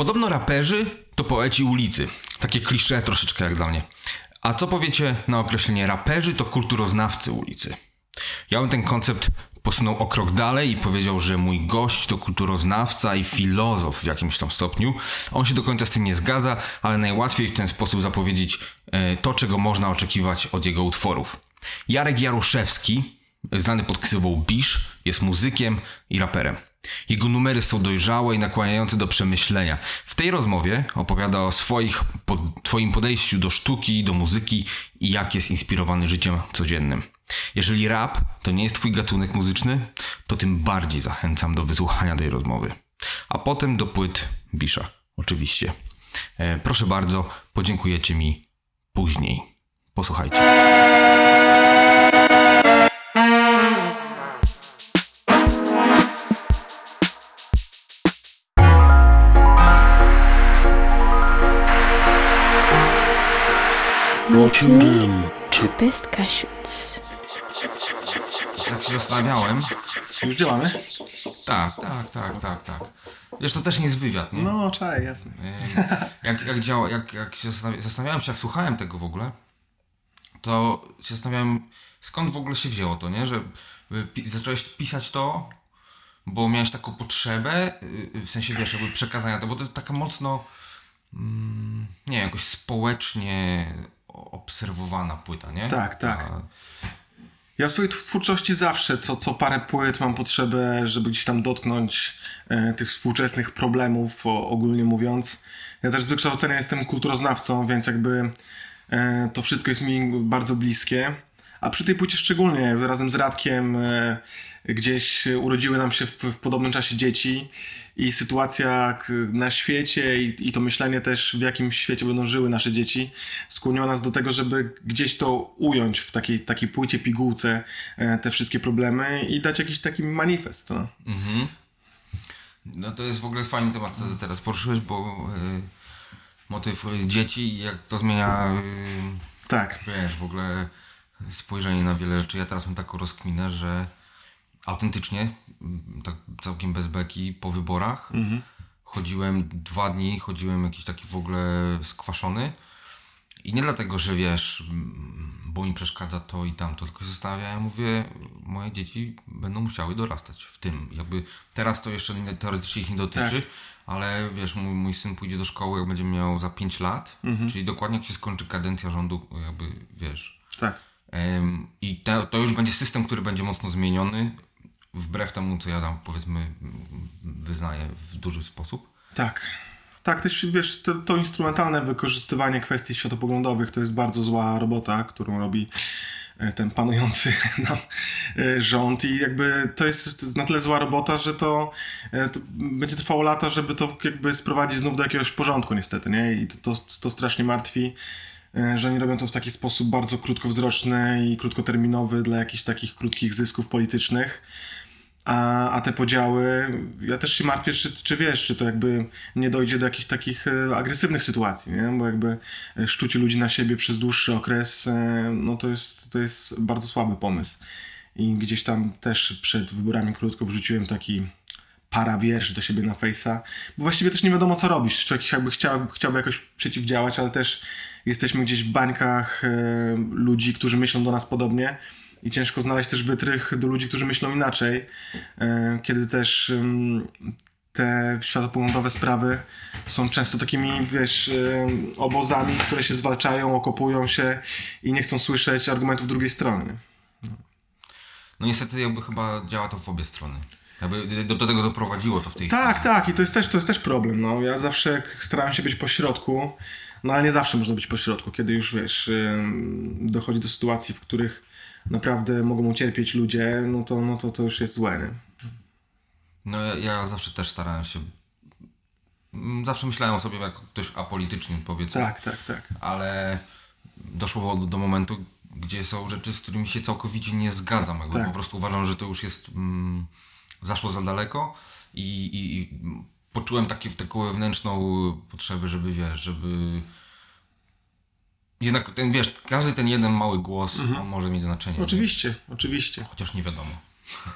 Podobno raperzy to poeci ulicy. Takie klisze troszeczkę jak dla mnie. A co powiecie na określenie raperzy to kulturoznawcy ulicy? Ja bym ten koncept posunął o krok dalej i powiedział, że mój gość to kulturoznawca i filozof w jakimś tam stopniu. On się do końca z tym nie zgadza, ale najłatwiej w ten sposób zapowiedzieć e, to, czego można oczekiwać od jego utworów. Jarek Jaroszewski, znany pod ksywą Bisz, jest muzykiem i raperem. Jego numery są dojrzałe i nakłaniające do przemyślenia. W tej rozmowie opowiada o swoich, po, twoim podejściu do sztuki, do muzyki i jak jest inspirowany życiem codziennym. Jeżeli rap to nie jest twój gatunek muzyczny, to tym bardziej zachęcam do wysłuchania tej rozmowy. A potem do płyt Bisza, oczywiście. E, proszę bardzo, podziękujecie mi później. Posłuchajcie. Tuned in to Best Cashews. Jak się zastanawiałem. Już działamy? Tak, tak, tak, tak, tak. Wiesz, to też nie jest wywiad, nie? No, czaj, jasne. E, Jak, jak, działa, jak, jak się zastanawi- zastanawiałem się, jak słuchałem tego w ogóle, to się zastanawiałem, skąd w ogóle się wzięło to, nie? Że pi- zacząłeś pisać to, bo miałeś taką potrzebę, y, w sensie, wiesz, jakby przekazania to, bo to jest taka mocno, mm, nie wiem, jakoś społecznie obserwowana płyta, nie? Tak, tak. Ta- Ja w swojej twórczości zawsze, co, co parę płyt mam potrzebę, żeby gdzieś tam dotknąć e, tych współczesnych problemów, o, ogólnie mówiąc. Ja też z wykształcenia jestem kulturoznawcą, więc jakby e, to wszystko jest mi bardzo bliskie. A przy tej płycie szczególnie, razem z Radkiem, e, gdzieś urodziły nam się w, w podobnym czasie dzieci i sytuacja na świecie i, i to myślenie też, w jakim świecie będą żyły nasze dzieci, skłoniło nas do tego, żeby gdzieś to ująć w takiej, takiej płycie, pigułce e, te wszystkie problemy i dać jakiś taki manifest. No. No to jest w ogóle fajny temat, co teraz poruszyłeś, bo y, motyw dzieci i jak to zmienia, y, Tak, wiesz, w ogóle spojrzenie na wiele rzeczy. Ja teraz mam taką rozkminę, że autentycznie, mm, tak całkiem bez beki, po wyborach chodziłem dwa dni, chodziłem jakiś taki w ogóle skwaszony. I nie dlatego, że wiesz, mm, bo mi przeszkadza to i tamto, tylko zastanawiałem, mówię, moje dzieci będą musiały dorastać w tym. Jakby teraz to jeszcze nie, teoretycznie ich nie dotyczy, ale wiesz, mój, mój syn pójdzie do szkoły, jak będzie miał za 5 lat, czyli dokładnie jak się skończy kadencja rządu, jakby wiesz. tak. I to, to już będzie system, który będzie mocno zmieniony, wbrew temu, co ja tam powiedzmy wyznaję w duży sposób. Tak. Tak, też wiesz, to, to instrumentalne wykorzystywanie kwestii światopoglądowych to jest bardzo zła robota, którą robi e, ten panujący nam e, rząd i jakby to jest na tyle zła robota, że to, e, to będzie trwało lata, żeby to jakby sprowadzić znów do jakiegoś porządku niestety, nie? I to, to, to strasznie martwi, że oni robią to w taki sposób bardzo krótkowzroczny i krótkoterminowy dla jakichś takich krótkich zysków politycznych. A, a te podziały, ja też się martwię, czy, czy wiesz, czy to jakby nie dojdzie do jakichś takich e, agresywnych sytuacji, nie? Bo jakby e, szczucie ludzi na siebie przez dłuższy okres, e, no to jest, to jest bardzo słaby pomysł. I gdzieś tam też przed wyborami krótko wrzuciłem taki para wierszy do siebie na Face'a, bo właściwie też nie wiadomo co robić. Człowiek jakby chciał, chciałby jakoś przeciwdziałać, ale też jesteśmy gdzieś w bańkach e, ludzi, którzy myślą do nas podobnie i ciężko znaleźć też wytrych do ludzi, którzy myślą inaczej, e, kiedy też te światopoglądowe sprawy są często takimi, wiesz, ym, obozami, które się zwalczają, okopują się i nie chcą słyszeć argumentów drugiej strony. No niestety jakby chyba działa to w obie strony. Jakby do, do tego doprowadziło to w tej Tak, chwili. tak, i to jest też, to jest też problem. No. Ja zawsze staram się być pośrodku, no ale nie zawsze można być pośrodku, kiedy już wiesz, dochodzi do sytuacji, w których naprawdę mogą ucierpieć ludzie, no to, no to, to już jest złe. Nie? No ja, ja zawsze też starałem się. mm, Zawsze myślałem o sobie jako ktoś apolityczny, powiedzmy. Tak, tak, tak. Ale doszło do, do momentu, gdzie są rzeczy, z którymi się całkowicie nie zgadzam. Jakby Tak. Po prostu uważam, że to już jest. Mm, zaszło za daleko i, i, i poczułem takie, taką wewnętrzną potrzebę, żeby wiesz, żeby. Jednak ten, wiesz, każdy ten jeden mały głos on może mieć znaczenie. Mhm. Oczywiście, oczywiście. Chociaż nie wiadomo.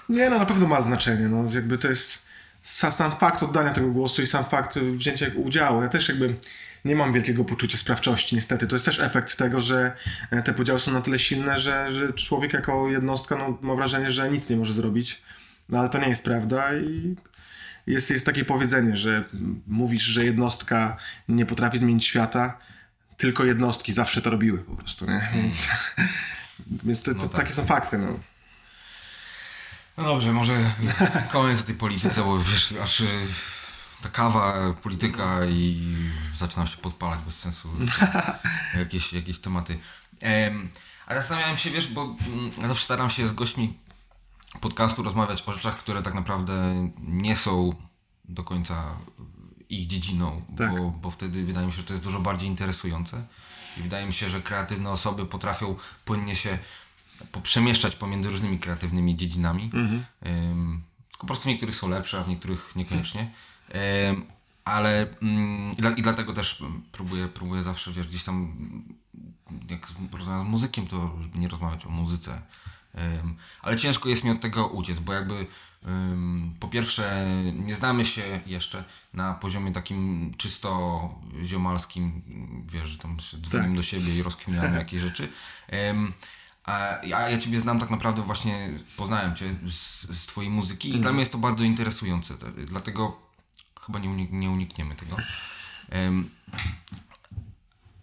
Nie no, na pewno ma znaczenie. No, jakby to jest sam fakt oddania tego głosu i sam fakt wzięcia udziału. Ja też jakby nie mam wielkiego poczucia sprawczości, niestety. To jest też efekt tego, że e, te podziały są na tyle silne, że, że człowiek jako jednostka no, ma wrażenie, że nic nie może zrobić. No ale to nie jest prawda i jest, jest takie powiedzenie, że mówisz, że jednostka nie potrafi zmienić świata, tylko jednostki zawsze to robiły po prostu, nie? Hmm. Więc, więc te, te, no tak. takie są fakty, no. No dobrze, może koniec tej polityce, bo wiesz, aż y, ta kawa, polityka i zaczynam się podpalać bez sensu jakieś, jakieś tematy. Um, ale zastanawiałem się, wiesz, bo mm, ja zawsze staram się z gośćmi podcastu rozmawiać o rzeczach, które tak naprawdę nie są do końca ich dziedziną, tak. bo, bo wtedy wydaje mi się, że to jest dużo bardziej interesujące i wydaje mi się, że kreatywne osoby potrafią płynnie się poprzemieszczać pomiędzy różnymi kreatywnymi dziedzinami. Mhm. Um, po prostu w niektórych są lepsze, a w niektórych niekoniecznie. Um, ale um, i, dla, i, dlatego też próbuję, próbuję zawsze, wiesz, gdzieś tam jak rozmawiam z muzykiem, to żeby nie rozmawiać o muzyce. Ale ciężko jest mi od tego uciec, bo jakby po pierwsze, nie znamy się jeszcze na poziomie takim czysto ziomalskim, wiesz, że tam dzwonimy tak. do siebie i rozkminiamy jakieś rzeczy. A ja, ja Ciebie znam tak naprawdę właśnie, poznałem Cię z, z Twojej muzyki i mm. dla mnie jest to bardzo interesujące, dlatego chyba nie, unik nie unikniemy tego. Um,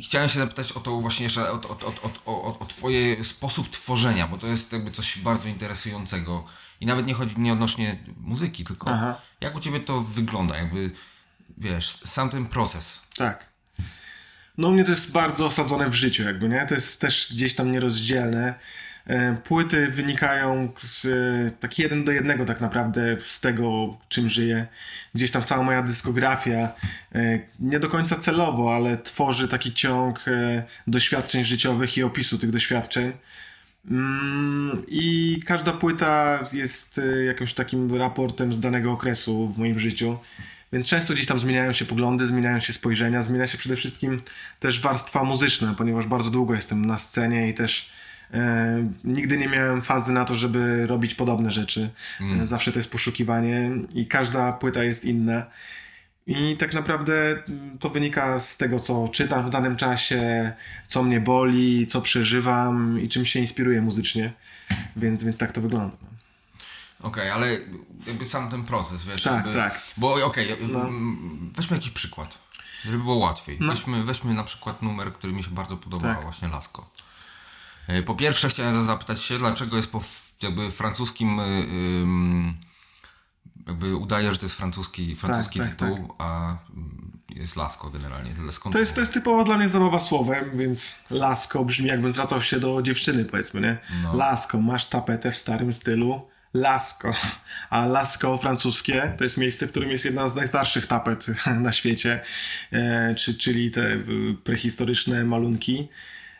chciałem się zapytać o to właśnie jeszcze, o, o, o, o, o Twoje sposób tworzenia, bo to jest jakby coś bardzo interesującego i nawet nie chodzi nie odnośnie muzyki, tylko Aha. jak u Ciebie to wygląda, jakby wiesz, sam ten proces. Tak no u mnie to jest bardzo osadzone w życiu jakby, nie? To jest też gdzieś tam nierozdzielne. E, płyty wynikają z, tak jeden do jednego tak naprawdę z tego, czym żyję. Gdzieś tam cała moja dyskografia, e, nie do końca celowo, ale tworzy taki ciąg e, doświadczeń życiowych i opisu tych doświadczeń. Mm, I każda płyta jest jakimś takim raportem z danego okresu w moim życiu. Więc często gdzieś tam zmieniają się poglądy, zmieniają się spojrzenia, zmienia się przede wszystkim też warstwa muzyczna, ponieważ bardzo długo jestem na scenie i też e, nigdy nie miałem fazy na to, żeby robić podobne rzeczy. Mm. Zawsze to jest poszukiwanie i każda płyta jest inna. I tak naprawdę to wynika z tego, co czytam w danym czasie, co mnie boli, co przeżywam i czym się inspiruję muzycznie. Więc, więc tak to wygląda. No. Okej, okay, ale jakby sam ten proces, wiesz. Tak, jakby, tak. Bo okej, okay, no. weźmy jakiś przykład, żeby było łatwiej. No. Weźmy, weźmy na przykład numer, który mi się bardzo podobał, tak. właśnie Lasko. E, po pierwsze chciałem zapytać się, dlaczego jest po jakby francuskim jakby udaje, że to jest francuski, francuski tak, tak, tytuł, tak. a jest Lasko generalnie. Skąd to, jest, to jest typowo dla mnie zabawa słowem, więc Lasko brzmi jakbym zwracał się do dziewczyny, powiedzmy, nie? No. Lasko, masz tapetę w starym stylu, Lasko. A Lasko francuskie to jest miejsce, w którym jest jedna z najstarszych tapet na świecie, e, czy, czyli te prehistoryczne malunki.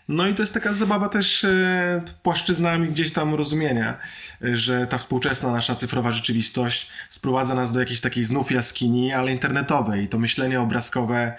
No i to jest taka zabawa też e, płaszczyznami gdzieś tam rozumienia, e, że ta współczesna nasza cyfrowa rzeczywistość sprowadza nas do jakiejś takiej znów jaskini, ale internetowej. To myślenie obrazkowe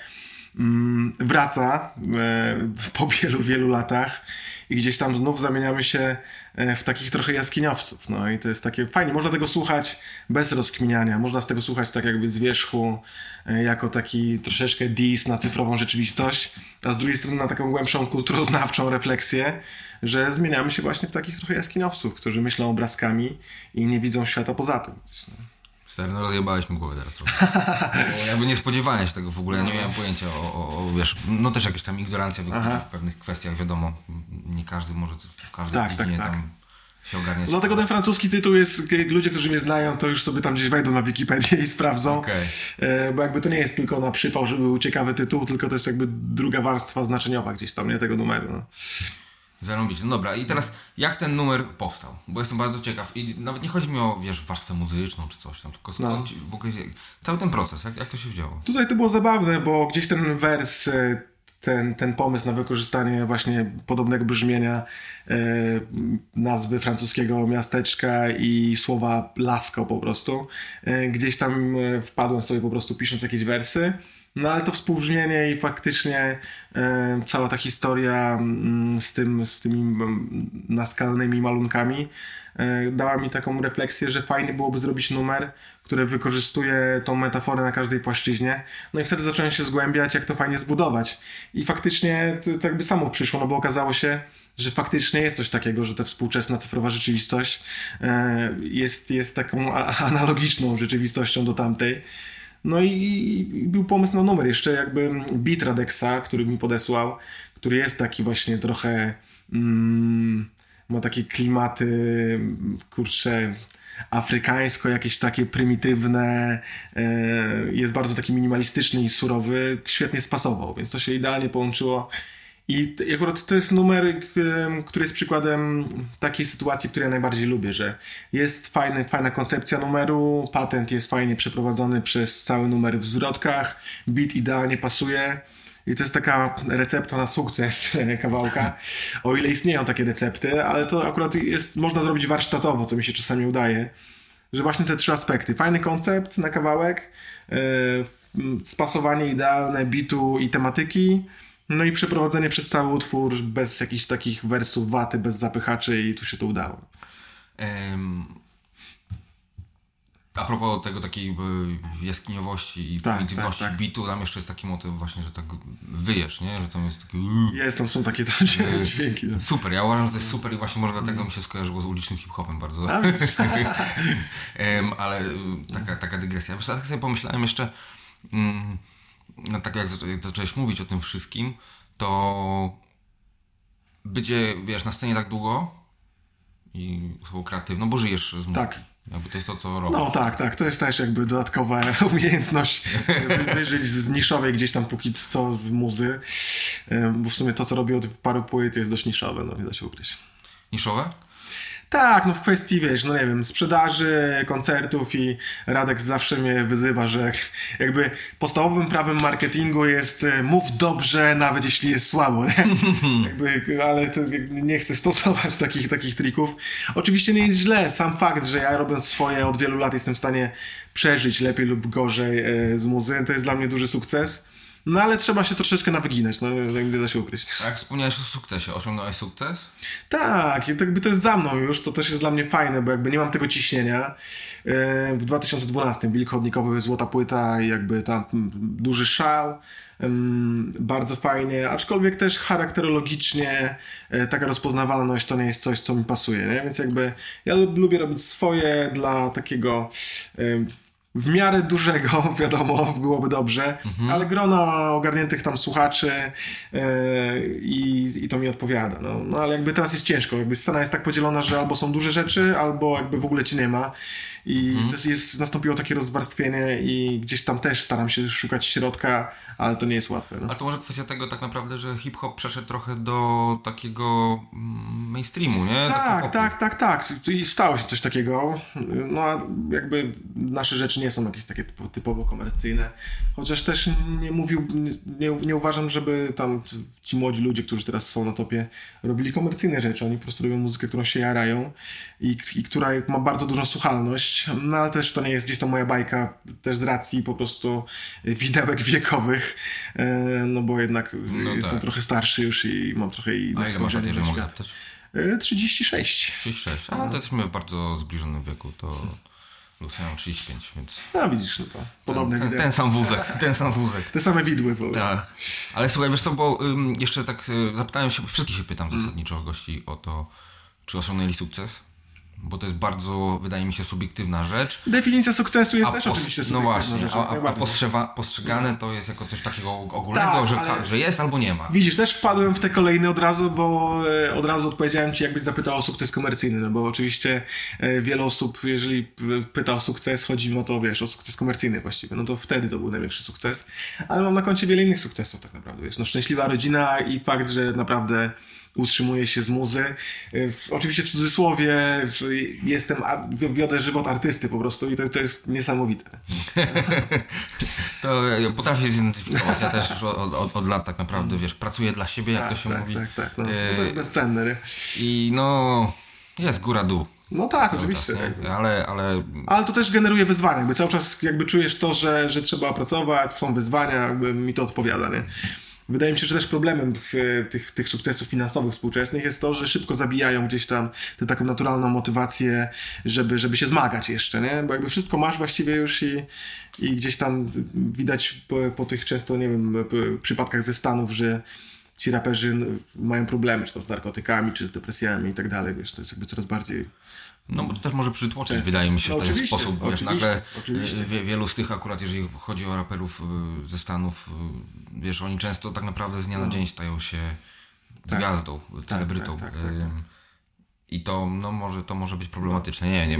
wraca e, po wielu, wielu latach i gdzieś tam znów zamieniamy się e, w takich trochę jaskiniowców. No i to jest takie fajnie. Można tego słuchać bez rozkminiania. Można z tego słuchać tak jakby z wierzchu, e, jako taki troszeczkę dis na cyfrową rzeczywistość, a z drugiej strony na taką głębszą kulturoznawczą refleksję, że zmieniamy się właśnie w takich trochę jaskiniowców, którzy myślą obrazkami i nie widzą świata poza tym. No. Stary, no rozjebałeś mi głowę teraz trochę. Jakby nie spodziewałem się tego w ogóle, ja nie miałem pojęcia o, o, o wiesz, no też jakaś tam ignorancja Aha. w pewnych kwestiach, wiadomo, nie każdy może w każdej tak, dziedzinie tak, tak. tam się ogarniać. Dlatego ten francuski tytuł jest, ludzie, którzy mnie znają, to już sobie tam gdzieś wejdą na Wikipedię i sprawdzą, okay. E, bo jakby to nie jest tylko na przypał, żeby był ciekawy tytuł, tylko to jest jakby druga warstwa znaczeniowa gdzieś tam, nie tego numeru. No. Zarobić. No dobra, i teraz jak ten numer powstał? Bo jestem bardzo ciekaw. I nawet nie chodzi mi o, wiesz, warstwę muzyczną czy coś tam, tylko skąd no. w ogóle cały ten proces, jak, jak to się wzięło? Tutaj to było zabawne, bo gdzieś ten wers, e, ten, ten pomysł na wykorzystanie właśnie podobnego brzmienia e, nazwy francuskiego miasteczka i słowa lasko po prostu. E, gdzieś tam e, wpadłem sobie po prostu pisząc jakieś wersy. No ale to współbrzmienie i faktycznie e, cała ta historia mm, z, tym, z tymi mm, naskalnymi malunkami e, dała mi taką refleksję, że fajnie byłoby zrobić numer, który wykorzystuje tą metaforę na każdej płaszczyźnie. No i wtedy zacząłem się zgłębiać, jak to fajnie zbudować. I faktycznie to, to jakby samo przyszło, no bo okazało się, że faktycznie jest coś takiego, że ta współczesna cyfrowa rzeczywistość e, jest, jest taką analogiczną rzeczywistością do tamtej. No i, i był pomysł na numer. Jeszcze jakby beat Radexa, który mi podesłał, który jest taki właśnie trochę mm, ma takie klimaty kurczę afrykańsko, jakieś takie prymitywne, e, jest bardzo taki minimalistyczny i surowy, świetnie spasował, więc to się idealnie połączyło i akurat to jest numer, który jest przykładem takiej sytuacji, której ja najbardziej lubię, że jest fajny, fajna koncepcja numeru, patent jest fajnie przeprowadzony przez cały numer w zwrotkach, beat idealnie pasuje. I to jest taka recepta na sukces kawałka. O ile istnieją takie recepty, ale to akurat jest, można zrobić warsztatowo, co mi się czasami udaje. Że właśnie te trzy aspekty. Fajny koncept na kawałek, yy, spasowanie idealne bitu i tematyki, no i przeprowadzenie przez cały utwór bez jakichś takich wersów waty, bez zapychaczy i tu się to udało. Um, a propos tego takiej e, jaskiniowości i tak, prymitywności tak, tak. bitu, tam jeszcze jest taki motyw właśnie, że tak wyjesz, nie? Że tam jest taki... Jest, tam są takie tam dźwięki. No. Super, ja uważam, że to jest super i właśnie może dlatego mi się skojarzyło z ulicznym hip-hopem bardzo. um, ale e, taka, taka dygresja. Wiesz, tak sobie pomyślałem jeszcze... Mm, no tak jak zacząłeś mówić o tym wszystkim, to będzie, wiesz, na scenie tak długo i osobą kreatywną, bo żyjesz z muzyki. Tak. Jakby to jest to, co robisz. No tak, tak. To jest też jakby dodatkowa umiejętność wyżyć z niszowej gdzieś tam póki co w muzy. Bo w sumie to, co robię od paru płyt jest dość niszowe, no nie da się ukryć. Niszowe? Tak, no w kwestii, wiesz, no nie wiem, sprzedaży, koncertów i Radek zawsze mnie wyzywa, że jakby podstawowym prawem marketingu jest e, mów dobrze, nawet jeśli jest słabo, nie? jakby, ale nie chcę stosować takich, takich trików. Oczywiście nie jest źle, sam fakt, że ja robiąc swoje od wielu lat jestem w stanie przeżyć lepiej lub gorzej e, z muzy, to jest dla mnie duży sukces. No ale trzeba się troszeczkę nawyginać, no nie da się ukryć. Jak wspomniałeś o sukcesie, osiągnąłeś sukces? Tak, to jakby to jest za mną już, co też jest dla mnie fajne, bo jakby nie mam tego ciśnienia. E, w 2012 Wilk Chodnikowy, Złota Płyta i jakby tam duży szał. Bardzo fajnie, aczkolwiek też charakterologicznie e, taka rozpoznawalność to nie jest coś, co mi pasuje, nie? więc jakby ja lubię robić swoje dla takiego w miarę dużego, wiadomo, byłoby dobrze, mhm. ale grona ogarniętych tam słuchaczy yy, i, i to mi odpowiada. No. no ale jakby teraz jest ciężko, jakby scena jest tak podzielona, że albo są duże rzeczy, albo jakby w ogóle ci nie ma. I mhm. też jest, nastąpiło takie rozwarstwienie i gdzieś tam też staram się szukać środka, ale to nie jest łatwe. No. A to może kwestia tego tak naprawdę, że hip-hop przeszedł trochę do takiego mm, mainstreamu, nie? Tak, tak, tak, tak. I stało się coś takiego. No a jakby nasze rzeczy nie są jakieś takie typowo komercyjne. Chociaż też nie mówił, nie, nie uważam, żeby tam ci młodzi ludzie, którzy teraz są na topie, robili komercyjne rzeczy. Oni po prostu robią muzykę, którą się jarają i, i która ma bardzo dużą słuchalność. No ale też to nie jest gdzieś tam moja bajka, też z racji po prostu widełek wiekowych, e, no bo jednak no jestem tak. trochę starszy już i mam trochę i A ile masz lat, jeżeli mogę 36. 36, a no to jesteśmy w bardzo zbliżonym wieku, to... Lucy 35, więc... No widzisz, no to podobne ten, ten, ten, sam wózek, ten sam wózek. Te same widły. Tak. Ale słuchaj, wiesz co, bo ym, jeszcze tak y, zapytałem się, wszystkich się pytam mm. zasadniczo o gości o to, czy osiągnęli sukces bo to jest bardzo, wydaje mi się, subiektywna rzecz. Definicja sukcesu jest a też oczywiście subiektywna No właśnie, rzecz, a, a postrzewa, postrzegane to jest jako coś takiego ogólnego, tak, że, ale... że jest albo nie ma. Widzisz, też wpadłem w te kolejne od razu, bo e, od razu odpowiedziałem Ci, jakbyś zapytał o sukces komercyjny, no bo oczywiście e, wiele osób, jeżeli pyta o sukces, chodzi mi o to, wiesz, o sukces komercyjny właściwie, no to wtedy to był największy sukces, ale mam na koncie wiele innych sukcesów tak naprawdę, wiesz, no szczęśliwa rodzina i fakt, że naprawdę utrzymuje się z muzy. Y, oczywiście w cudzysłowie jestem, wiodę żywot artysty po prostu i to, to jest niesamowite. to potrafię zidentyfikować. Ja też od, od, od, lat tak naprawdę, wiesz, pracuję dla siebie, jak tak, to się tak, mówi. Tak, tak, no, to jest bezcenne. I no, jest góra dół No tak, oczywiście. Czas, tak. ale, ale... ale to też generuje wyzwania, jakby cały czas jakby czujesz to, że, że trzeba pracować, są wyzwania, jakby mi to odpowiada, nie? Wydaje mi się, że też problemem tych, tych sukcesów finansowych współczesnych jest to, że szybko zabijają gdzieś tam tę taką naturalną motywację, żeby, żeby się zmagać jeszcze, nie? Bo jakby wszystko masz właściwie już i, i gdzieś tam widać po, po tych często, nie wiem, przypadkach ze Stanów, że ci raperzy mają problemy, czy to z narkotykami, czy z depresjami i tak dalej, wiesz, to jest jakby coraz bardziej no bo to też może przytłoczyć, Często. wydaje mi się, no, w ten sposób. Wiesz, nagle oczywiście. Wie, wielu z tych akurat, jeżeli chodzi o raperów y, ze Stanów, y, wiesz, oni często tak naprawdę z dnia na no. dzień stają się tak. gwiazdą, tak, celebrytą. Tak, tak, tak, tak, I to, no, może, to może być problematyczne. Nie, nie,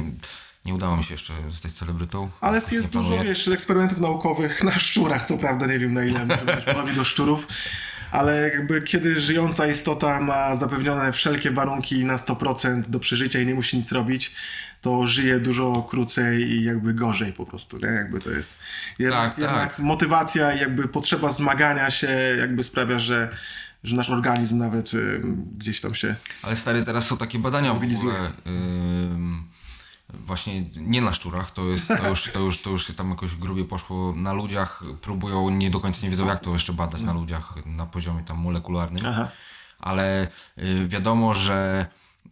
nie udało mi się jeszcze zostać celebrytą. Ale jest dużo, wiesz, eksperymentów naukowych na szczurach, co prawda, nie wiem na ile może być do szczurów ale jakby kiedy żyjąca istota ma zapewnione wszelkie warunki na 100% do przeżycia i nie musi nic robić, to żyje dużo krócej i jakby gorzej po prostu, nie? Jakby to jest jednak, tak, jednak tak. motywacja i jakby potrzeba zmagania się jakby sprawia, że że nasz organizm nawet y, gdzieś tam się. Ale stary, teraz są takie badania w ogóle. Yy właśnie nie na szczurach, to, jest, to, już, to, już, to już się tam jakoś grubie poszło na ludziach, próbują, nie do końca nie wiedzą jak to jeszcze badać na ludziach na poziomie tam molekularnym, Aha. ale y, wiadomo, że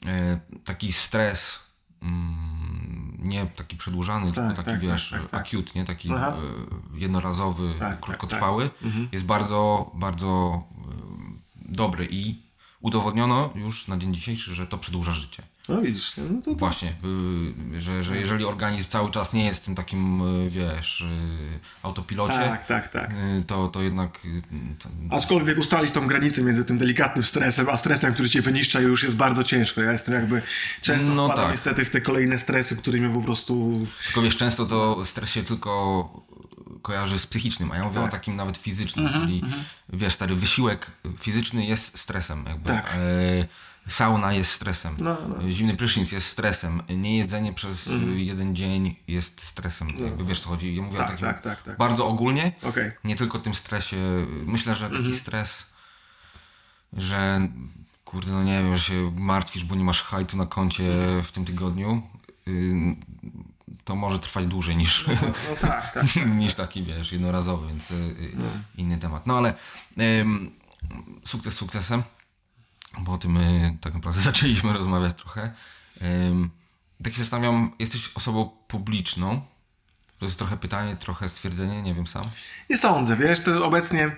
y, taki stres mm, nie taki przedłużany, tak, tylko taki tak, wiesz, tak, tak, tak. acute, nie? taki Aha. Y, jednorazowy, tak, tak, krótkotrwały, mhm. jest bardzo, bardzo dobry i udowodniono już na dzień dzisiejszy, że to przedłuża życie. No widzisz, no to Właśnie, y, że, że jeżeli organizm cały czas nie jest w tym takim, y, wiesz, y, autopilocie, tak, tak, tak. To, to jednak... Aczkolwiek ustalić tą granicę między tym delikatnym stresem, a stresem, który cię wyniszcza już jest bardzo ciężko. Ja jestem jakby, często no wpadam tak. niestety w te kolejne stresy, które mnie po prostu... Tylko wiesz, często to stres się tylko kojarzy z psychicznym, a ja mówię tak. o takim nawet fizycznym, mm -hmm, czyli mm -hmm. wiesz, stary wysiłek fizyczny jest stresem. Jakby. Tak. E, sauna jest stresem, no, no. zimny prysznic jest stresem, niejedzenie przez mm. jeden dzień jest stresem. No. Jakby wiesz co chodzi. Ja mówię tak, o takim tak, tak, tak. bardzo ogólnie, okay. nie tylko tym stresie. Myślę, że taki stres, że kurde, no nie wiem, że się martwisz, bo nie masz hajtu na koncie w tym tygodniu, y, to może trwać dłużej niż, no, no tak, tak, tak, niż taki, wiesz, jednorazowy, więc y, no. inny temat. No ale sukces sukcesem bo o tym my tak naprawdę zaczęliśmy rozmawiać trochę. Tak się zastanawiam, jesteś osobą publiczną. To jest trochę pytanie, trochę stwierdzenie, nie wiem sam. Nie sądzę, wiesz, to obecnie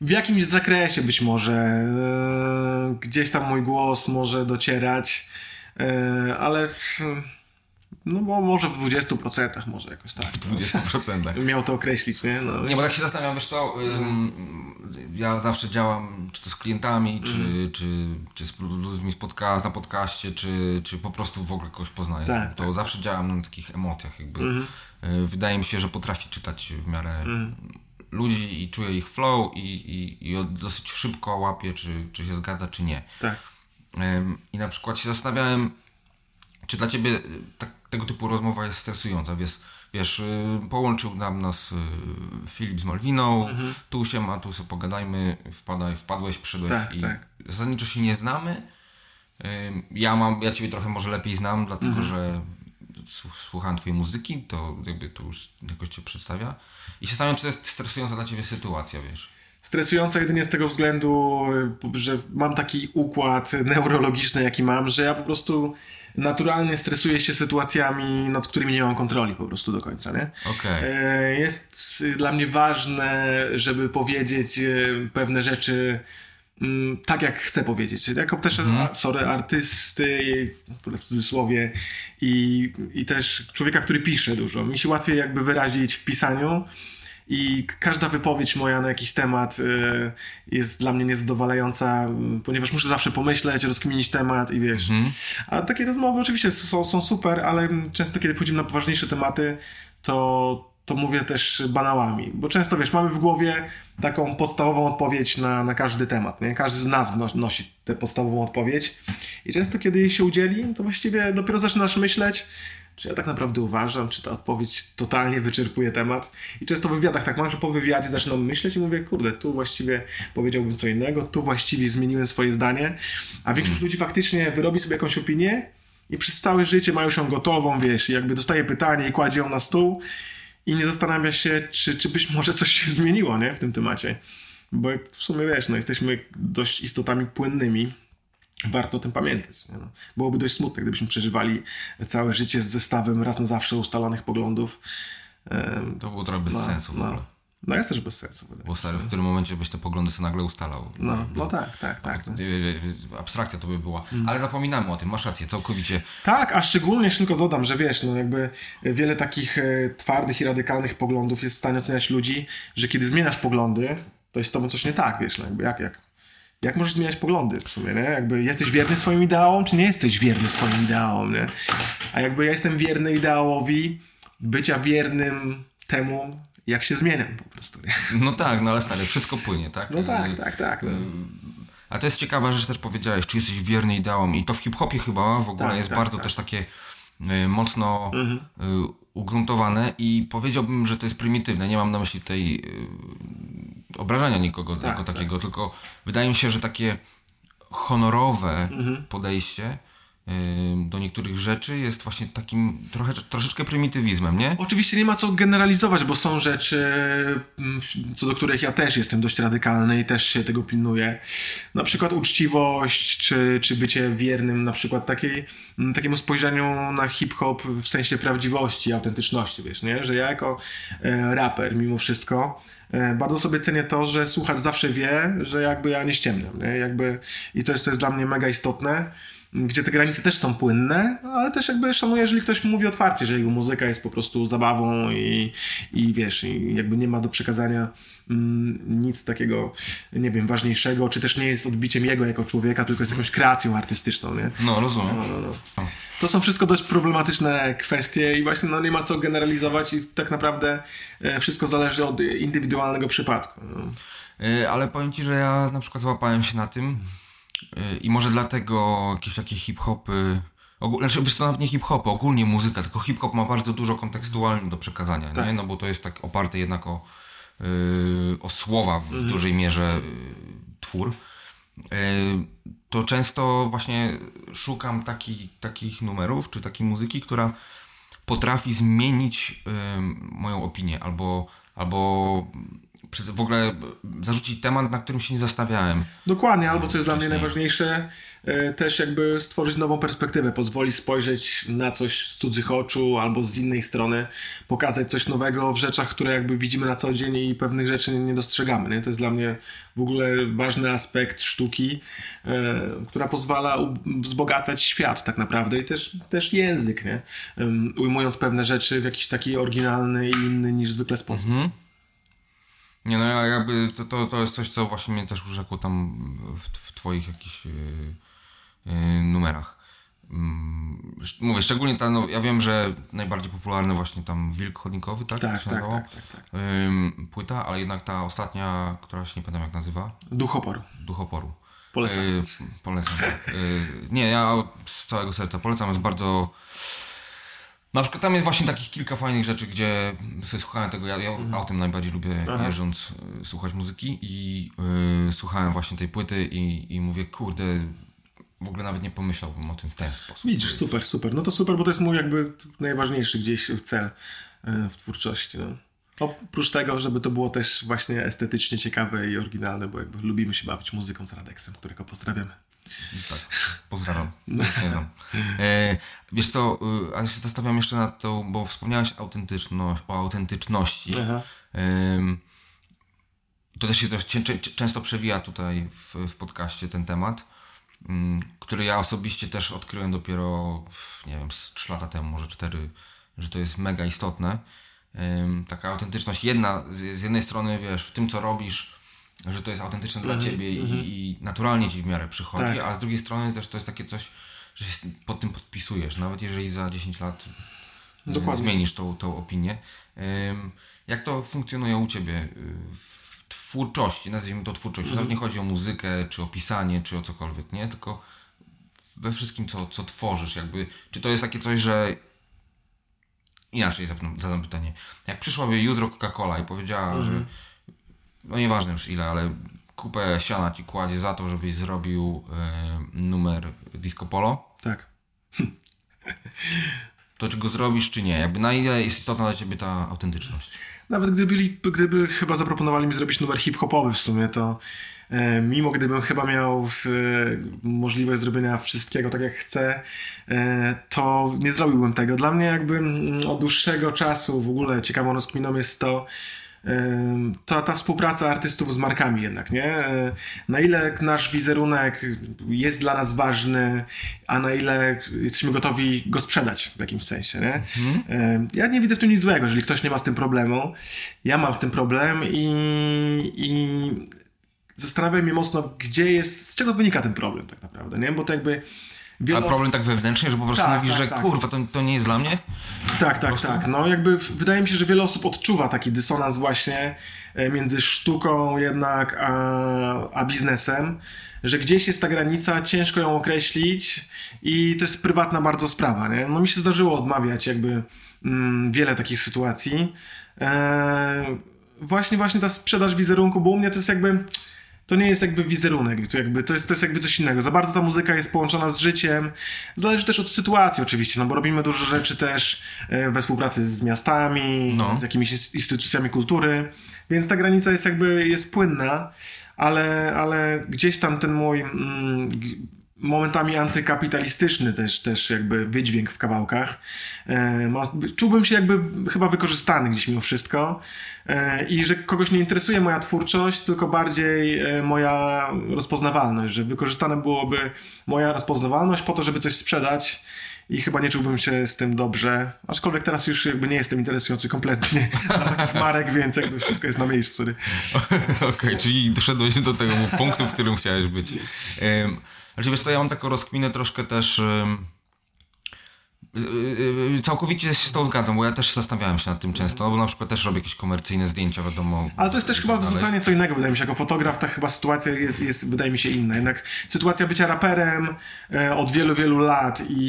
w jakimś zakresie być może yy, gdzieś tam mój głos może docierać, yy, ale w, no bo może w 20% może jakoś tak. W 20%. Miał to określić, nie? No. Nie, bo tak się zastanawiam, wiesz to, ja zawsze działam czy to z klientami, czy, mm. czy, czy z ludźmi z podcast, na podcaście, czy, czy po prostu w ogóle kogoś poznaję. Tak, to tak. zawsze działam na takich emocjach jakby. Mm. Wydaje mi się, że potrafię czytać w miarę mm. ludzi i czuję ich flow i, i, i dosyć szybko łapię, czy, czy się zgadza, czy nie. Tak. I na przykład się zastanawiałem, czy dla ciebie y, tak, tego typu rozmowa jest stresująca? Wiesz, wiesz y, połączył nam nas y, Filip z Malwiną, mhm. tu się ma, tu sobie pogadajmy, wpadaj, wpadłeś, przyszedłeś tak, i tak. zasadniczo się nie znamy. Ja mam, ja ciebie trochę może lepiej znam, dlatego mhm. że słuchałem twojej muzyki, to jakby to już jakoś cię przedstawia. I się zastanawiam, czy to jest stresująca dla ciebie sytuacja, wiesz? Stresująca jedynie z tego względu, że mam taki układ neurologiczny, jaki mam, że ja po prostu naturalnie stresuję się sytuacjami, nad którymi nie mam kontroli po prostu do końca, nie? Okay. E, jest dla mnie ważne, żeby powiedzieć e, pewne rzeczy mm, tak, jak chcę powiedzieć. Jako też, mm. sorry, artysty, w cudzysłowie, i, i też człowieka, który pisze dużo. Mi się łatwiej jakby wyrazić w pisaniu, i każda wypowiedź moja na jakiś temat y, jest dla mnie niezadowalająca, ponieważ muszę zawsze pomyśleć, rozkminić temat i wiesz. Mhm. A takie rozmowy oczywiście są, są super, ale często kiedy wchodzimy na poważniejsze tematy, to, to mówię też banałami, bo często wiesz, mamy w głowie taką podstawową odpowiedź na, na każdy temat, nie? Każdy z nas wnosi tę podstawową odpowiedź i często kiedy jej się udzieli, to właściwie dopiero zaczynasz myśleć, czy ja tak naprawdę uważam, czy ta odpowiedź totalnie wyczerpuje temat. I często w wywiadach tak mam, że po wywiadzie zaczynam myśleć i mówię, kurde, tu właściwie powiedziałbym co innego, tu właściwie zmieniłem swoje zdanie, a większość ludzi faktycznie wyrobi sobie jakąś opinię i przez całe życie ma już ją gotową, wiesz, i jakby dostaje pytanie i kładzie ją na stół i nie zastanawia się, czy, czy być może coś się zmieniło, nie, w tym temacie. Bo w sumie, wiesz, no jesteśmy dość istotami płynnymi, warto o tym pamiętać. No. Byłoby dość smutne, gdybyśmy przeżywali całe życie z zestawem raz na zawsze ustalonych poglądów. To było trochę bez no, sensu w no. ogóle. No jest też bez sensu. Bo stary, w którym momencie byś te poglądy sobie nagle ustalał. No, no tak, tak, tak. No. Abstrakcja to by była. Ale zapominamy o tym, masz rację, całkowicie. Tak, a szczególnie jeszcze tylko dodam, że wiesz, no jakby wiele takich e, twardych i radykalnych poglądów jest w stanie oceniać ludzi, że kiedy zmieniasz poglądy, to jest to coś nie tak, wiesz, no jakby jak, jak, jak możesz zmieniać poglądy w sumie, nie? Jakby jesteś wierny swoim ideałom, czy nie jesteś wierny swoim ideałom, nie? A jakby ja jestem wierny ideałowi bycia wiernym temu, jak się zmieniam po prostu, nie? No tak, no ale stary, wszystko płynie, tak? No tak, tak, tak. No. A to jest ciekawa rzecz, też powiedziałeś, czy jesteś wierny ideałom i to w hip-hopie chyba w ogóle Tak, jest tak, bardzo tak. też takie mocno Mhm. y, ugruntowane i powiedziałbym, że to jest prymitywne. Nie mam na myśli tej y, obrażania nikogo Tak, jako tak. takiego, tylko wydaje mi się, że takie honorowe Mhm. podejście y, do niektórych rzeczy jest właśnie takim trochę, troszeczkę prymitywizmem, nie? Oczywiście nie ma co generalizować, bo są rzeczy, mm, co do których ja też jestem dość radykalny i też się tego pilnuję. Na przykład uczciwość, czy, czy bycie wiernym na przykład takiej, mm, takiemu spojrzeniu na hip-hop w sensie prawdziwości, autentyczności, wiesz, nie? Że ja jako e, raper mimo wszystko e, bardzo sobie cenię to, że słuchacz zawsze wie, że jakby ja nie ściemniam, nie? Jakby, I to jest, to jest dla mnie mega istotne gdzie te granice też są płynne, ale też jakby szanuję, jeżeli ktoś mówi otwarcie, że jego muzyka jest po prostu zabawą i, i wiesz, i jakby nie ma do przekazania mm, nic takiego, nie wiem, ważniejszego, czy też nie jest odbiciem jego jako człowieka, tylko jest jakąś kreacją artystyczną, nie? No, rozumiem. No, no, no. To są wszystko dość problematyczne kwestie i właśnie no, nie ma co generalizować i tak naprawdę e, wszystko zależy od indywidualnego przypadku. No. Y, Ale powiem ci, że ja na przykład złapałem się na tym i może dlatego jakieś takie hip-hopy, ogól, znaczy wiesz co, nawet nie hip-hopy, ogólnie muzyka, tylko hip-hop ma bardzo dużo kontekstualnie do przekazania, Tak. nie? No bo to jest tak oparte jednak o, y, o słowa w dużej mierze y, twór. Y, to często właśnie szukam taki, takich numerów, czy takiej muzyki, która potrafi zmienić ym, moją opinię, albo, albo w ogóle zarzucić temat, na którym się nie zastanawiałem. Dokładnie, albo co jest dla mnie Wcześniej. najważniejsze, e, też jakby stworzyć nową perspektywę, pozwoli spojrzeć na coś z cudzych oczu albo z innej strony, pokazać coś nowego w rzeczach, które jakby widzimy na co dzień i pewnych rzeczy nie dostrzegamy. Nie? To jest dla mnie w ogóle ważny aspekt sztuki, e, która pozwala wzbogacać świat tak naprawdę i też, też język, nie? Ujmując pewne rzeczy w jakiś taki oryginalny i inny niż zwykle sposób. Nie no, ja jakby to, to, to jest coś, co właśnie mnie też urzekło tam w, w twoich jakichś yy, yy, numerach. Mm, mówię, szczególnie ta, no, ja wiem, że najbardziej popularny właśnie tam Wilk Chodnikowy, tak? Tak, tak, tak, tak, tak. Ym, płyta, ale jednak ta ostatnia, która się nie pamiętam jak nazywa, Duch oporu. Duch Oporu. Polecam. Yy, polecam, tak. Yy, nie, ja z całego serca polecam, jest bardzo... Na przykład tam jest właśnie takich kilka fajnych rzeczy, gdzie sobie słuchałem tego, ja, ja o tym najbardziej lubię Mhm. Aha. jeżdżąc y, słuchać muzyki i y, słuchałem właśnie tej płyty i, i mówię, kurde, w ogóle nawet nie pomyślałbym o tym w ten sposób. Widzisz, super, super. No to super, bo to jest mój jakby najważniejszy gdzieś cel e, w twórczości. No. Oprócz tego, żeby to było też właśnie estetycznie ciekawe i oryginalne, bo jakby lubimy się bawić muzyką z Radeksem, którego pozdrawiamy. Tak, pozdrawiam. Już nie znam. E, wiesz co, y, ale się zastanawiam jeszcze nad to, bo wspomniałeś autentyczność, o autentyczności. Ym, To też się dość często przewija tutaj w, w podcaście ten temat, ym, który ja osobiście też odkryłem dopiero, nie wiem, z 3 lata temu, może 4, że to jest mega istotne. Taka autentyczność, jedna, z, z jednej strony, wiesz, w tym co robisz, że to jest autentyczne dla ciebie i, i naturalnie ci w miarę przychodzi, Tak. a z drugiej strony też to jest takie coś, że się pod tym podpisujesz, nawet jeżeli za 10 lat y, Dokładnie. zmienisz tą, tą opinię. Jak to funkcjonuje u Ciebie y, w twórczości, nazwijmy to twórczość, Mhm. nawet nie chodzi o muzykę, czy o pisanie, czy o cokolwiek, nie? Tylko we wszystkim, co, co tworzysz, jakby, czy to jest takie coś, że inaczej zadam pytanie. Jak przyszłaby jutro Coca-Cola i powiedziała, Mhm. że no nieważne już ile, ale kupę siana Ci kładzie za to, żebyś zrobił y, numer Disco Polo, Tak. To czy go zrobisz, czy nie? Jakby na ile jest istotna dla ciebie ta autentyczność? Nawet gdyby, gdyby chyba zaproponowali mi zrobić numer hip-hopowy w sumie, to e, mimo gdybym chyba miał e, możliwość zrobienia wszystkiego tak jak chcę, e, to nie zrobiłbym tego. Dla mnie jakby mm, od dłuższego czasu w ogóle ciekawą rozkminą jest to, ta, ta współpraca artystów z markami jednak, nie? Na ile nasz wizerunek jest dla nas ważny, a na ile jesteśmy gotowi go sprzedać w jakimś sensie, nie? Mhm. Ja nie widzę w tym nic złego, jeżeli ktoś nie ma z tym problemu. Ja mam z tym problem i, i zastanawiam się mocno, gdzie jest, z czego wynika ten problem tak naprawdę, nie? Bo to jakby Wielo... A problem tak wewnętrzny, że po prostu tak, mówisz, tak, że tak. kurwa, to, to nie jest dla mnie? Tak, tak, tak. No jakby wydaje mi się, że wiele osób odczuwa taki dysonans właśnie e, między sztuką jednak a, a biznesem, że gdzieś jest ta granica, ciężko ją określić i to jest prywatna bardzo sprawa, nie? No mi się zdarzyło odmawiać jakby mm, wiele takich sytuacji. Eee, właśnie, właśnie ta sprzedaż wizerunku, bo u mnie to jest jakby to nie jest jakby wizerunek, to, jakby, to, jest, to jest jakby coś innego. Za bardzo ta muzyka jest połączona z życiem. Zależy też od sytuacji oczywiście, no bo robimy dużo rzeczy też e, we współpracy z miastami, no. z jakimiś instytucjami kultury, więc ta granica jest jakby jest płynna, ale, ale gdzieś tam ten mój mm, momentami antykapitalistyczny też, też jakby wydźwięk w kawałkach. E, czułbym się jakby chyba wykorzystany gdzieś mimo wszystko e, i że kogoś nie interesuje moja twórczość, tylko bardziej e, moja rozpoznawalność, że wykorzystane byłoby moja rozpoznawalność po to, żeby coś sprzedać i chyba nie czułbym się z tym dobrze, aczkolwiek teraz już jakby nie jestem interesujący kompletnie takich marek, więc jakby wszystko jest na miejscu. Okej, okay, czyli doszedłeś do tego punktu, w którym chciałeś być. Um, znaczy wiesz to ja mam taką rozkminę troszkę też... Um, Całkowicie się z tą zgadzam, bo ja też zastanawiałem się nad tym często, bo na przykład też robię jakieś komercyjne zdjęcia, wiadomo. Ale to jest też chyba zupełnie co innego, wydaje mi się. Jako fotograf ta chyba sytuacja jest, jest wydaje mi się, inna. Jednak sytuacja bycia raperem e, od wielu, wielu lat i,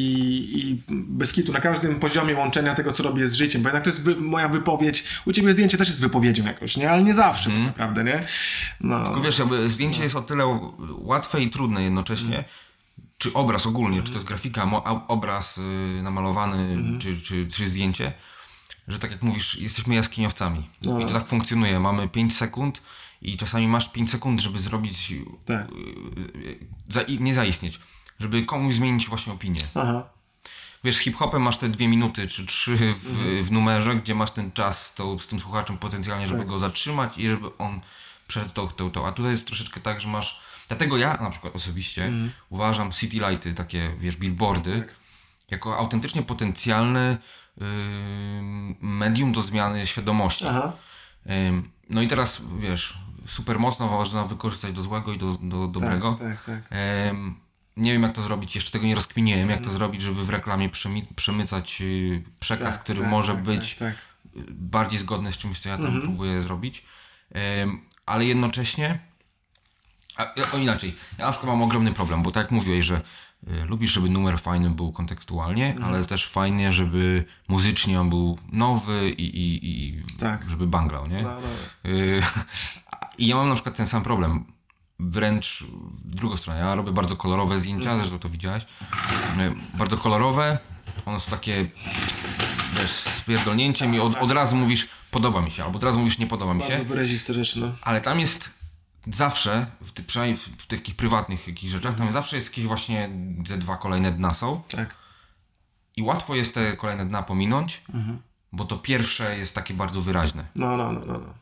i bez kitu na każdym poziomie łączenia tego, co robię z życiem, bo jednak to jest wy, moja wypowiedź. U ciebie zdjęcie też jest wypowiedzią jakoś, nie? Ale nie zawsze mm. tak naprawdę, nie? No. Tylko wiesz, jakby zdjęcie no. jest o tyle łatwe i trudne jednocześnie, mm czy obraz ogólnie, czy to jest grafika, obraz y, namalowany, mhm. czy, czy, czy zdjęcie, że tak jak mówisz, jesteśmy jaskiniowcami. No. I to tak funkcjonuje. Mamy 5 sekund i czasami masz 5 sekund, żeby zrobić, tak. Y, y, za, nie zaistnieć, żeby komuś zmienić właśnie opinię. Aha. Wiesz, z hip-hopem masz te dwie minuty czy trzy w, mhm. w numerze, gdzie masz ten czas to, z tym słuchaczem potencjalnie, żeby tak. go zatrzymać i żeby on przed to, to, to. A tutaj jest troszeczkę tak, że masz Dlatego ja na przykład osobiście mm. uważam city lighty, takie wiesz, billboardy, tak. jako autentycznie potencjalny yy, medium do zmiany świadomości. Yy, no i teraz wiesz, super mocno można wykorzystać do złego i do, do dobrego. Tak, tak, tak. Yy, nie wiem, jak to zrobić, jeszcze tego nie rozkminiłem, jak to mhm. zrobić, żeby w reklamie przemy przemycać y, przekaz, tak, który tak, może tak, być bardziej zgodny z czymś, co ja tam mm -hmm. próbuję zrobić. ale jednocześnie a, o inaczej, ja na przykład mam ogromny problem, bo tak jak mówiłeś, że y, lubisz, żeby numer fajny był kontekstualnie, mm. ale też fajnie, żeby muzycznie on był nowy i, i, i tak. żeby banglał, nie? No, no. Y, I ja mam na przykład ten sam problem. Wręcz w drugą stronę. Ja robię bardzo kolorowe zdjęcia, mm. zresztą to widziałeś. Y, bardzo kolorowe. One są takie wiesz, z pierdolnięciem i od, od razu mówisz podoba mi się, albo od razu mówisz nie podoba mi się. Bardzo wyraziste rzeczy, no. Ale tam jest zawsze, w ty, przynajmniej w tych takich prywatnych jakichś rzeczach, tam zawsze jest jakieś właśnie ze dwa kolejne dna są. Tak. I łatwo jest te kolejne dna pominąć, mhm. bo to pierwsze jest takie bardzo wyraźne. No, no, no, no. no.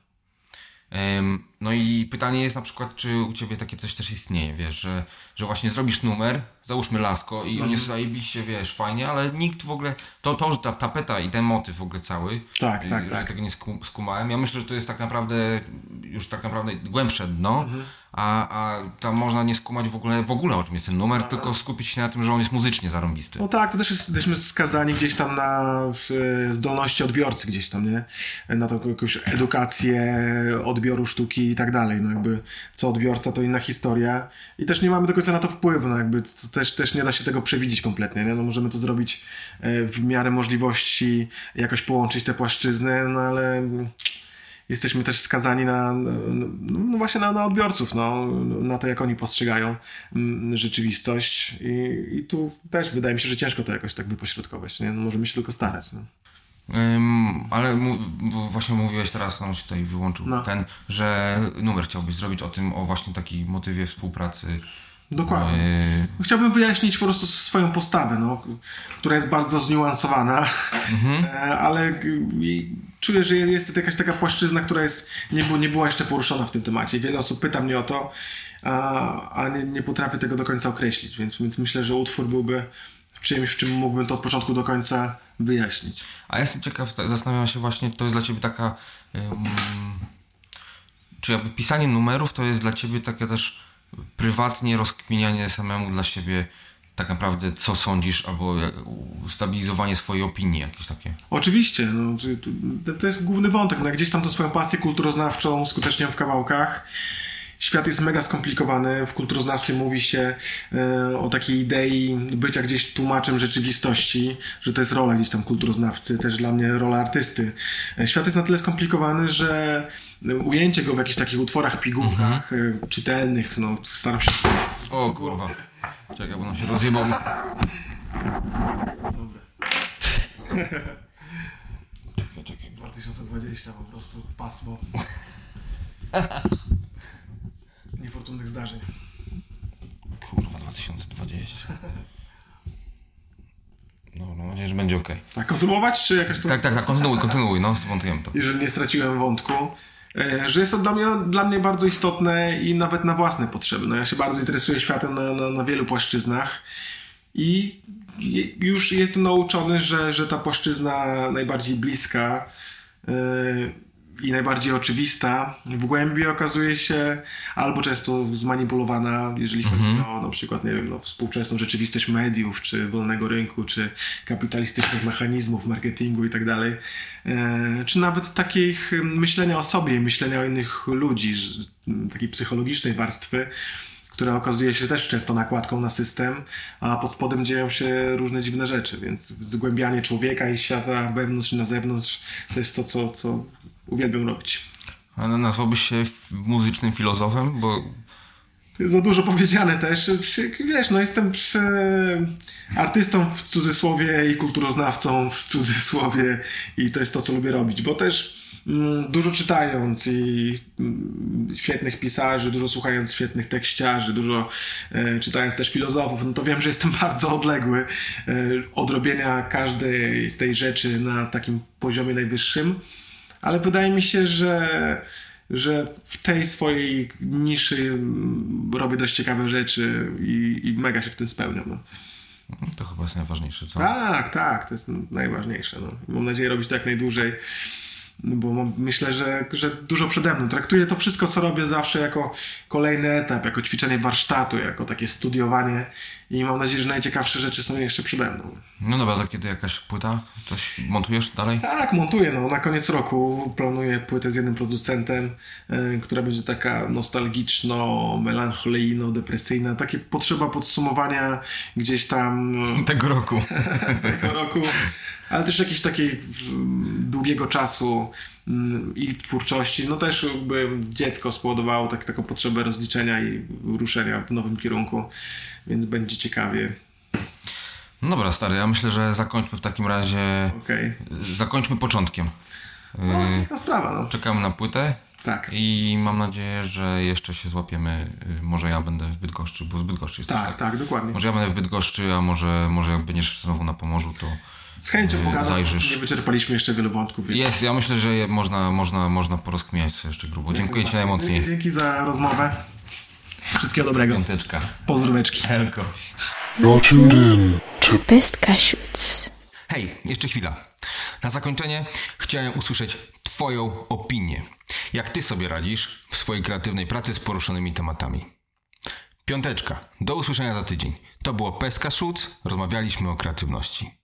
No i pytanie jest na przykład, czy u ciebie takie coś też istnieje, wiesz, że, że właśnie zrobisz numer, załóżmy lasko i on jest mhm. zajebiście, wiesz, fajnie, ale nikt w ogóle, to, to że ta tapeta i ten motyw w ogóle cały, tak, tak, że tak. tego nie skumałem, ja myślę, że to jest tak naprawdę już tak naprawdę głębsze dno, mhm a, a tam można nie skumać w ogóle, w ogóle o czym jest ten numer, a, tylko skupić się na tym, że on jest muzycznie zarąbisty. No tak, to też jest, jesteśmy skazani gdzieś tam na zdolności odbiorcy gdzieś tam, nie? Na tą jakąś edukację odbioru sztuki i tak dalej, no jakby co odbiorca to inna historia i też nie mamy do końca na to wpływu, no jakby też, też nie da się tego przewidzieć kompletnie, nie? No możemy to zrobić e, w miarę możliwości, jakoś połączyć te płaszczyzny, no ale jesteśmy też skazani na, no, no właśnie na, na, odbiorców, no, na to, jak oni postrzegają rzeczywistość. I, I, tu też wydaje mi się, że ciężko to jakoś tak wypośrodkować. Nie? No, możemy się tylko starać. No. Um, ale mu, właśnie mówiłeś teraz, nam się tutaj wyłączył no. ten, że numer chciałbyś zrobić o tym, o właśnie takiej motywie współpracy Dokładnie. Yy... Chciałbym wyjaśnić po prostu swoją postawę, no, która jest bardzo zniuansowana, mhm. E, ale czuję, że jest to jakaś taka płaszczyzna, która jest, nie, nie była jeszcze poruszona w tym temacie. Wiele osób pyta mnie o to, a, a nie, nie potrafię tego do końca określić, więc, więc myślę, że utwór byłby czymś, w czym mógłbym to od początku do końca wyjaśnić. A ja jestem ciekaw, zastanawiam się właśnie, to jest dla Ciebie taka... Um, czy jakby pisanie numerów to jest dla Ciebie takie też prywatnie rozkminianie samemu dla siebie tak naprawdę co sądzisz, albo ustabilizowanie swojej opinii jakieś takie. Oczywiście, no, to jest główny wątek. No, gdzieś tam to swoją pasję kulturoznawczą skuteczniam w kawałkach. Świat jest mega skomplikowany. W kulturoznawstwie mówi się e, o takiej idei bycia gdzieś tłumaczem rzeczywistości, że to jest rola gdzieś tam kulturoznawcy, też dla mnie rola artysty. E, świat jest na tyle skomplikowany, że ujęcie go w jakichś takich utworach, pigułkach mhm. E, czytelnych, no staram się... O kurwa. Czekaj, bo nam się rozjebał. Dobra. czekaj, czekaj. 2020 po prostu pasmo. Niefortunnych zdarzeń. Kurwa, 2020. No, mam nadzieję, że będzie ok. Tak, kontynuować, czy jakaś to... Tak, tak, tak, kontynuuj, kontynuuj, no, zmontujemy to. Jeżeli nie straciłem wątku. E, że jest to dla mnie, dla mnie bardzo istotne i nawet na własne potrzeby. No ja się bardzo interesuję światem na, na, na wielu płaszczyznach i już jestem nauczony, że, że ta płaszczyzna najbardziej bliska yy, i najbardziej oczywista w głębi okazuje się albo często zmanipulowana, jeżeli chodzi mm -hmm. o na przykład, nie wiem, no, współczesną rzeczywistość mediów, czy wolnego rynku, czy kapitalistycznych mechanizmów marketingu i tak dalej, e, czy nawet takich myślenia o sobie, myślenia o innych ludzi, takiej psychologicznej warstwy, która okazuje się też często nakładką na system, a pod spodem dzieją się różne dziwne rzeczy, więc zgłębianie człowieka i świata wewnątrz i na zewnątrz to jest to, co, co uwielbiam robić. Ale nazwałbyś się muzycznym filozofem, bo... Za dużo powiedziane też. Wiesz, no jestem artystą w cudzysłowie i kulturoznawcą w cudzysłowie i to jest to, co lubię robić, bo też mm, dużo czytając i mm, świetnych pisarzy, dużo słuchając świetnych tekściarzy, dużo e, czytając też filozofów, no to wiem, że jestem bardzo odległy e, od robienia każdej z tej rzeczy na takim poziomie najwyższym ale wydaje mi się, że, że w tej swojej niszy robię dość ciekawe rzeczy i, i mega się w tym spełniam. No. To chyba jest najważniejsze, co? Tak, tak, to jest najważniejsze. No. Mam nadzieję robić to jak najdłużej. Bo myślę, że, że dużo przede mną. Traktuję to wszystko, co robię zawsze jako kolejny etap, jako ćwiczenie warsztatu, jako takie studiowanie i mam nadzieję, że najciekawsze rzeczy są jeszcze przede mną. No dobra, to kiedy jakaś płyta? Coś montujesz dalej? Tak, montuję. No, na koniec roku planuję płytę z jednym producentem, yy, która będzie taka nostalgiczno, melancholijno, depresyjna. Takie potrzeba podsumowania gdzieś tam... Tego roku. tego roku ale też jakiś takiej długiego czasu i w twórczości, no też jakby dziecko spowodowało tak, taką potrzebę rozliczenia i ruszenia w nowym kierunku, więc będzie ciekawie. No dobra, stary, ja myślę, że zakończmy w takim razie. Okay. Zakończmy początkiem. No, ta sprawa, no. Czekamy na płytę. Tak. I mam nadzieję, że jeszcze się złapiemy. Y, może ja będę w Bydgoszczy, bo z Bydgoszczy jest tak, tak, tak, dokładnie. Może ja będę w Bydgoszczy, a może, może jak będziesz znowu na Pomorzu, to z chęcią pogadam. Zajrzysz. Nie wyczerpaliśmy jeszcze wielu wątków. Więc... Jest, ja myślę, że można, można, można porozkminiać jeszcze grubo. Dziękuję Ci najmocniej. Dzięki za rozmowę. Wszystkiego dobrego. Piąteczka. Pozdróweczki. Helko. Pestka. Hej, jeszcze chwila. Na zakończenie chciałem usłyszeć Twoją opinię. Jak Ty sobie radzisz w swojej kreatywnej pracy z poruszonymi tematami? Piąteczka. Do usłyszenia za tydzień. To było Pestka Shoots. Rozmawialiśmy o kreatywności.